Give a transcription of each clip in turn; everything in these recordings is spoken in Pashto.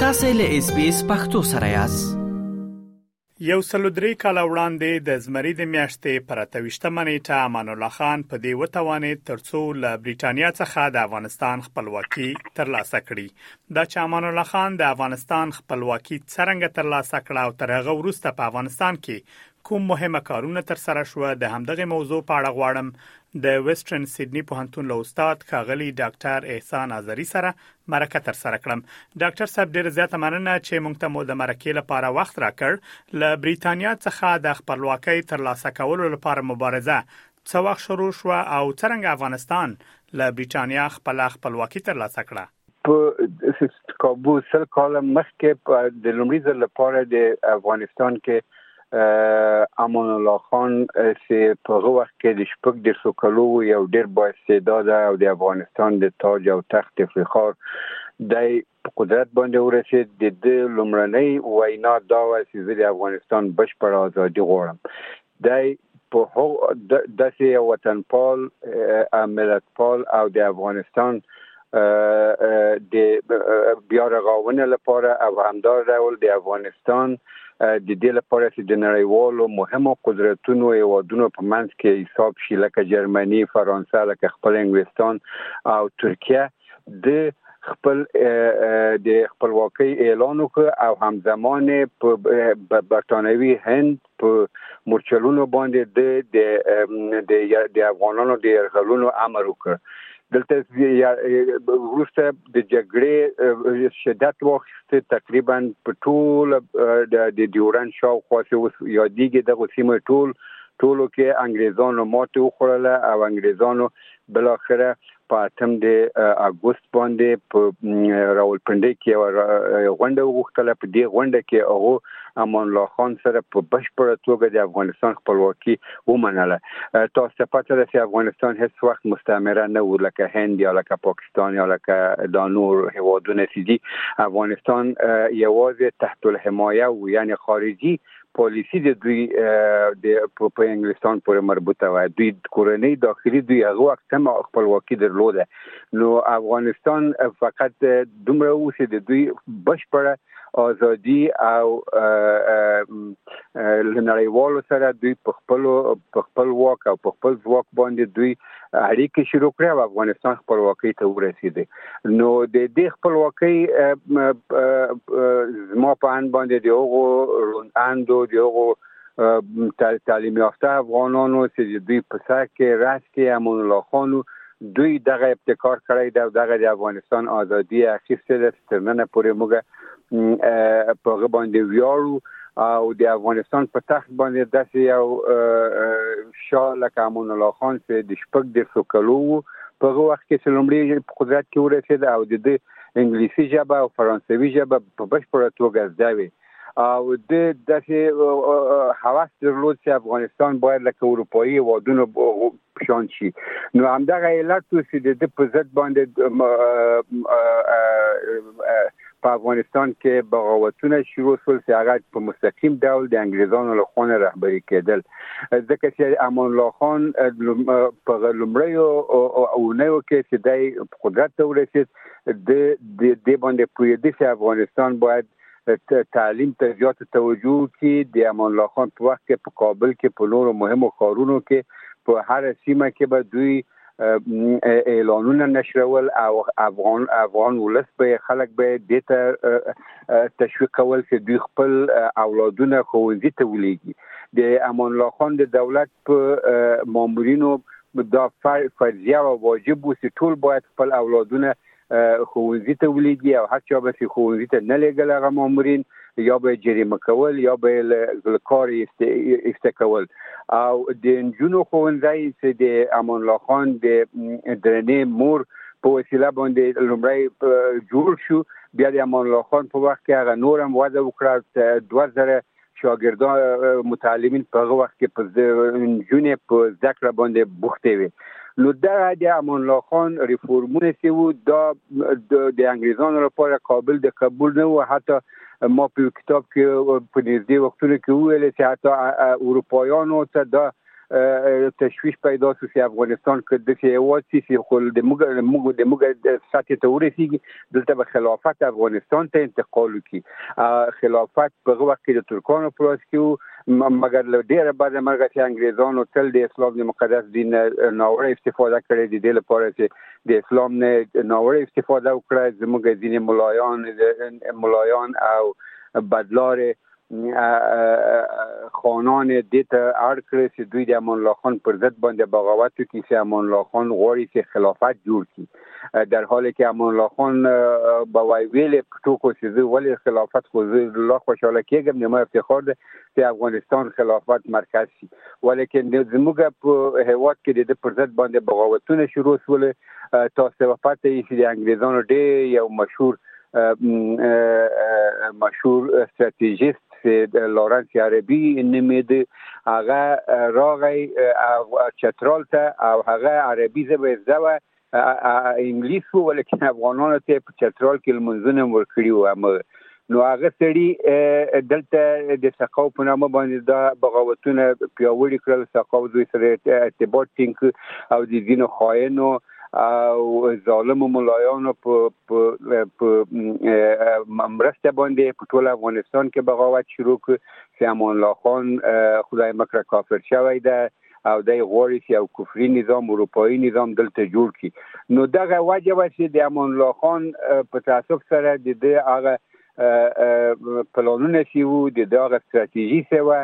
تاسو له اس بي اس پختو سره یاست یو سلو درې کال وړاندې د زمری د میاشتې پر 28مه نیټه امان الله خان په دې وتوانې ترڅو له بریټانیا څخه د افغانستان خپلواکي ترلاسه کړي دا چې امان الله خان د افغانستان خپلواکي څنګه ترلاسه کړه او تر هغه وروسته په افغانستان کې کوم مهمه کارونه تر سره شو د همدغه موضوع په اړه غواړم د ویسټرن سیدنی پوهنتون له استاد ښاغلی ډاکټر احسان ازری سره مرکه تر سره کړم ډاکټر صاحب ډیر زیاته مننه چې مونږ ته مو د مرکې لپاره وخت راکړ له بریتانیا څخه د خپلواکۍ تر لاسه کولو لپاره مبارزه څه وخت شروع شو او څنګه افغانستان له بریتانیا خپل خپلواکي تر لاسه کړه په کابو سل کال مخکې په د لومړي ځل لپاره د افغانستان کې امان الله خان چې په هغه وخت کې د شپږ د سوکلو یو ډیر با استعداد او د افغانستان د تاج او تخت فخار د قدرت باندې ورسید د د لومړنۍ وینا دا و چې زه د افغانستان بشپړ ازادي غواړم دی په هغو داسې یو وطنپال، ملتپال او د افغانستان د بیا رغاونې لپاره او همدا ډول د افغانستان د دې لپاره چې د نړیوالو مهمو قدرتونو هیوادونو په منځ کې حساب شي لکه جرمني، فرانسه، لکه خپل انګلستان او ترکیه د خپل د خپلواکۍ اعلان وکړ او همزمان په برتانوي هند په مورچلونو باندې د د د افغانانو د يرغلونو امر وکړ دلته وروسته د جګړې شدت واخیست تقریبا په ټول د ډیورن شاوخوا سه اوس یادېږي دغه سیمه ټول ټولو کې انګريزانو ماته وخوړله او انګريزانو بالاخره په اتم د اګوست باندې په راولپنډۍ کې یو غونډه وغوښتله په دې غونډه کې هغه امان الله خان سره په بشپړه توګه د افغانستان خپلواکي ومنله تاسو ته پته ده چې افغانستان هیڅ وخت مستعمره نه و لکه هند یا لکه پاکستان یا لکه دا نور هیوادونه چې دي افغانستان یوازې تحت الحمایه و یعنی خارجي پالیسی د دوی د په انګلستان پورې مربوطه وه دوی کورنۍ داخلي دوی هغه وخت هم خپلواکي درلوده نو افغانستان فقط دومره اوسې د دوی بشپړه ازادي او لنړیوالو سره دوی په خپل په خپل واک او په خپل ځواک باندې دوی اړیکې شروع کړې او افغانستان خپلواکۍ ته ورسېدې نو د دې خپلواکۍ زما په ان باندې د هغو رونداندو د هغو تعلیم یافته افغانانو چې دوی په سر کې رس کې امان الله خانو دوی دغه ابتکار کړی دی او دغه د افغانستان ازادي اخیستې ده تر ننه پورې موږ په هغه باندې ویاړو او د افغانستان په تخت باندې داسې یو شاه لکه امان الله خان چې د شپږ دېرشو کلو و په هغه وخت کې چې لومړی په قدرت کې ورسېد او د ده انګلیسي ژبه او فرانسوي ژبه په بشپړه توګه زده وي او د داسې حواس درلود چې افغانستان باید لکه اروپایي هیوادونو پشان شي نو همدغه علت و چې د ده په ضد باندې په افغانستان کې بغاوتونه شروع شول چې هغه په مستقیم ډول د انګریزانو له خوا رهبري کېدل ځکه چې امان الله خان په لومړیو اونیو کې چې د قدرت ته ورسید د د باندې پوهېدی چې افغانستان باید تعلیم ته زیات توجه کی د امان الله خان په وخت کې په کابل کې په نورو مهمو ښارونو کې په هر سیمه کې به دوی اعلانونه نشرول او افغان افغان ولس به خلک به د ته تشویق کول چې دوی خپل اولادونه خوندې ته ولېږي د امان الله خان د دولت په مامورینو دا فرضیه او واجب وو چې ټول باید خپل اولادونه ښوونځي ته ولېږي او هر چا به چې ښوونځي ته نه لېږل هغه مامورین یا به جریمه کول یا به له کار ایسته کول او د نجونو ښوونځی چې د امان الله خان د درنې مور په وسیله باندې لومړی جوړ شو بیا د امان الله خان په وخت کې هغه نورم وده وکړه 2000 شاګردان متعلمین په هغه وخت کې په نجونې په زده کړه باندې بوختې وي نو دا د امان الله خان ریفورمونه چې وو دا د انګریزانو لپاره قابل د قبول نه و حتی ما په کتاب کې په نږدې وختونو کې ویل چې حتی اروپایانو ته دا تشویش پیدا شو چې افغانستان کې د څه هوا چې چې خو د موږ موږ د موږ سطح ته ورسیږي دلته به خلافت افغانستان ته انتقال کی خلافت په هغه وخت کې د ترکانو پر واس کې مګر له ډیره بعد مرګه چې انګریزانو تل د اسلام د مقدس دین ناوړه استفاده کړې دي د لپاره چې د اسلام نه ناوړه استفاده وکړه زموږ ځینې ملایان ملایان او بدلاره خانان دې ته اړ کړي چې دوی د امان الله خان پر ضد باندې بغاوت وکړي چې امان الله خان غواړي چې خلافت جوړ کړي در حالی که امان الله خان به وای ویل ټوکو چې زه ولې خلافت خو زه لا خوشاله کېږم د ما افتخار ده چې افغانستان خلافت مرکز شي ولیکن زموږ په هیواد کې د دې پر ضد باندې بغاوتونه شروع شول تاسو په پته یې چې د انګریزانو ډېر یو مشهور مشهور ستراتیژیست چې لورنس عربي نومېده هغه راغی چترال ته او هغه عربي ژبه زده وه انګلیس وو ولیکن افغانانو ته په چترال کې لمونځونه ورکړي وو امر نو هغه سړي دلته د سقاو په نامه باندې دا بغاوتونه پیاوړي کړل سقاو دوی سره ارتباط ټینګ او د دین خاینو او ظالم ملایانو په په په مرسته باندې په ټول افغانستان کې بغاوت شروع ک چې امان الله خان خدای مکر کافر شوی ده او د غوړي چې یو کفري نظام اروپאי نظام دلته جوړ کی نو دغه وجه وسی د امان الله خان په تاسف سره د هغه پلانونه سی وو د دغه ستراتیژي سیوه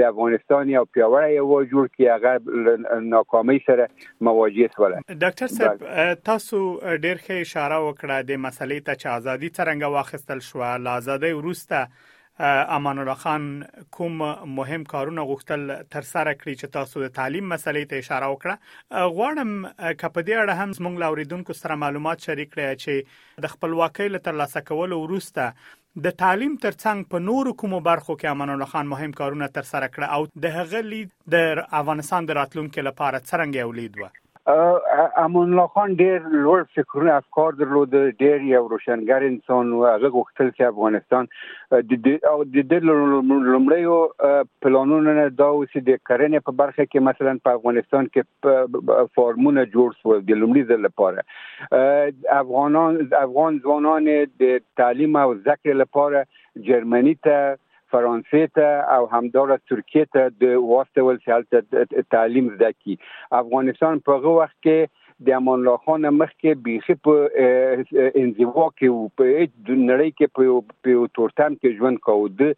چې افغانستان یو پیاوړی یو جوړ کی هغه ناکامۍ سره مواجه سول ډاکټر صاحب تاسو ډیر ښه اشاره وکړه د مسلې ته چې ازادي څنګه واخیستل شو لا ازادي وروسته امان الله خان کوم مهم کارونه غوښتل تر سره کړی چې تاسو د تعلیم مسلې ته اشاره وکړه غواړم کپدې اړه هم زموږ لاوریدونکو سره معلومات شریک کړئ چې د خپلواکۍ له ترلاسه کولو وروسته د تعلیم ترڅنګ په نورو کومو برخو کې امان الله خان مهم کارونه تر سره کړ او د هغه لید د افغانستان د راتلونکو لپاره څنګه یو لید و امان الله خان ډیر لوړ فکرونه افکار درلود ډیر یو روشنګر انسان و هغه غوښتل چې افغانستان د د لومړیو پلانونو نه دا و چې د کرنې په برخه کې مثلا په افغانستان کې فارمونه جوړ سو د لومړي ځل لپاره افغانان افغان ځوانان د تعلیم او ذکر لپاره جرمني ته فرانسې ته او همدارس ترکیه ته د واستول چې هلته تعلیم زده کی افغانستان په هغه وخت کې د امان الله خان مخکې بیخي په انزوا کې په نړۍ کې په تورتم کې ژوند کاوه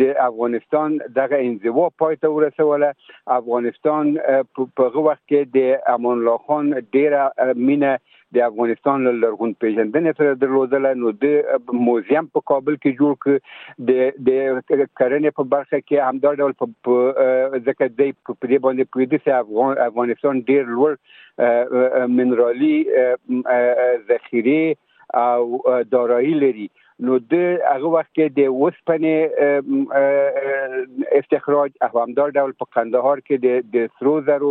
د افغانستان دغه انزوا پای ته ورسوله افغانستان په هغه وخت کې د امان الله خان ډیره مینه د افغانستان له لرغون پیژندنې سره درلودله نو د موزیم په کابل کې جوړ ک د د کرنې په برخه کې همدا ډول په ځکه د په دې باندې په دې سه افغان افغانستان ډیر لوړ منرالي ذخیره او دارایی لري نو د هغه وخت کې د وسپنې استخراج او همدار ډول په قندهار کې د د سرو زرو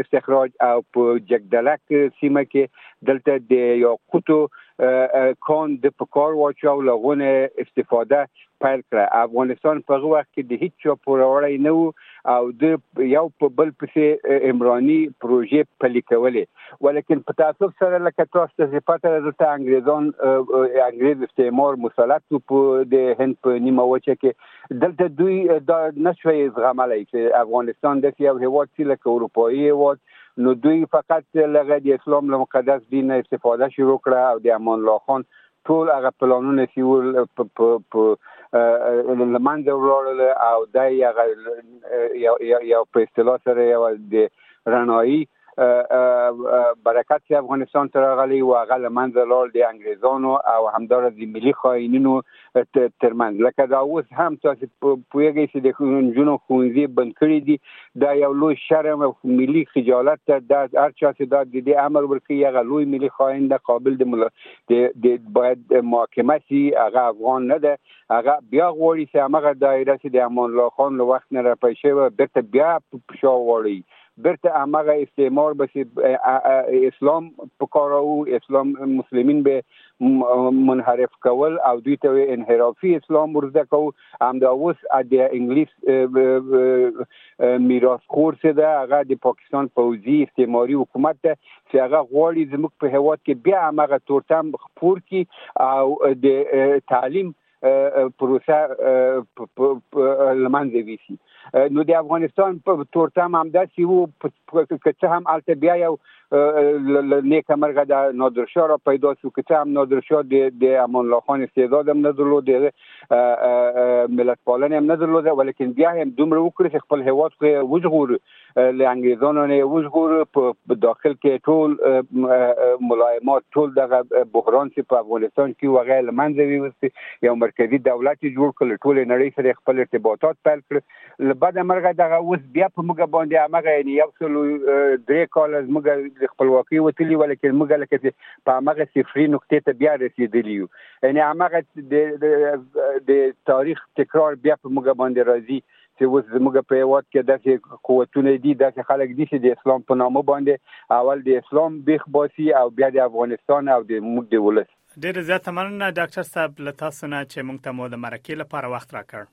استخراج او په جګدلک سیمه کې دلته د یاقوتو کان د پکار واچو لغونه استفاده پیل کړه افغانستان په هغه وخت کې د هیڅ چا پوروړی نه وو او د یو په بل پسې عمراني پروژې پلي کولې ولیکن په تاسف سره لکه تاسو ته صفات دلته انګریزان انګریز استعمار مسلط په د هند په نیمه وچه کې دلته دوی دا نشوي زغملای چې افغانستان د یو هیواد چې لکه اروپאי هیواد نو دوی فقط لغه د اسلام له مقدس دین استفاده شروع کړه او د امان الله خان ټول هغه پلانونه چې ول په په لمنځه ولاړل او دا یو یو په اصطلاح سره یو د رڼایي برکت چې افغانستان ته راغلی و هغه له منځه لاړ د انګریزانو او همدارس د ملي خاینینو ترمنځ لکه دا اوس هم تاسو پوهیږئ چې د نجونو ښوونځي بند کړي دي دا یو لوی شرم او ملي خجالت ته د هر چا چې دا د دې امر ورکړي هغه لوی ملي خاین د قابل د د د باید محاکمه سي هغه افغان نه ده هغه بیا غواړي چې هغه دایره چې د امان الله خان له وخت نه راپی شوی بیرته بیا پښا وړي بیرته هغه استعمار به چې اسلام پکاراو اسلام مسلمین به منحرف کول او دوی ته انحرافي اسلام ورزده کوو همدا اوس د انګلیس میراث خور چې ده هغه د پاکستان پوځي استعماري حکومت ده چې هغه غواړي زموږ په هواد کې بیا هغه تورتم خپور کی او د تعلیم پروسه لمنځه ویسي نو د افغانستان په تورتم هم داسې وو که څه هم الته بیا یو نیکه مرغه د نادرشاه را پیدا شو که څه هم نادرشاه د امان الله خان استعداد هم نه درلود د ملت پالنه هم نه درلود ولیکن بیا هم دومره وکړي چې خپل هیواد خو وژغور له انګریزانو نه وژغور په داخل کې ټول ملایمات ټول دغه بحران چې په افغانستان کې وغه لمنځه ویوستي یو مرکزی دولت جوړ کړ ټول نړۍ سره خپل ارتباطات پیل کړ له بده مرغه دغه اوس بیا په موږ باندې هغه یعنی یو سل درې کال از موږ د خپلواکۍ وتلی ولیکن موږ لکه په هغه صفری نقطې ته بیا رسیدلی یو یعنی هغه د د تاریخ تکرار بیا په موږ باندې راځي چې اوس زموږ په هیواد کې داسې قوتونه دي داسې خلک دي چې د اسلام په نامه باندې اول د اسلام بیخ باسي او بیا د افغانستان او د موږ د ولس ډیر زیات مننه ډاکټر صاحب لتا سونه چې موږ ته مو د مرکې لپاره وخت راکړ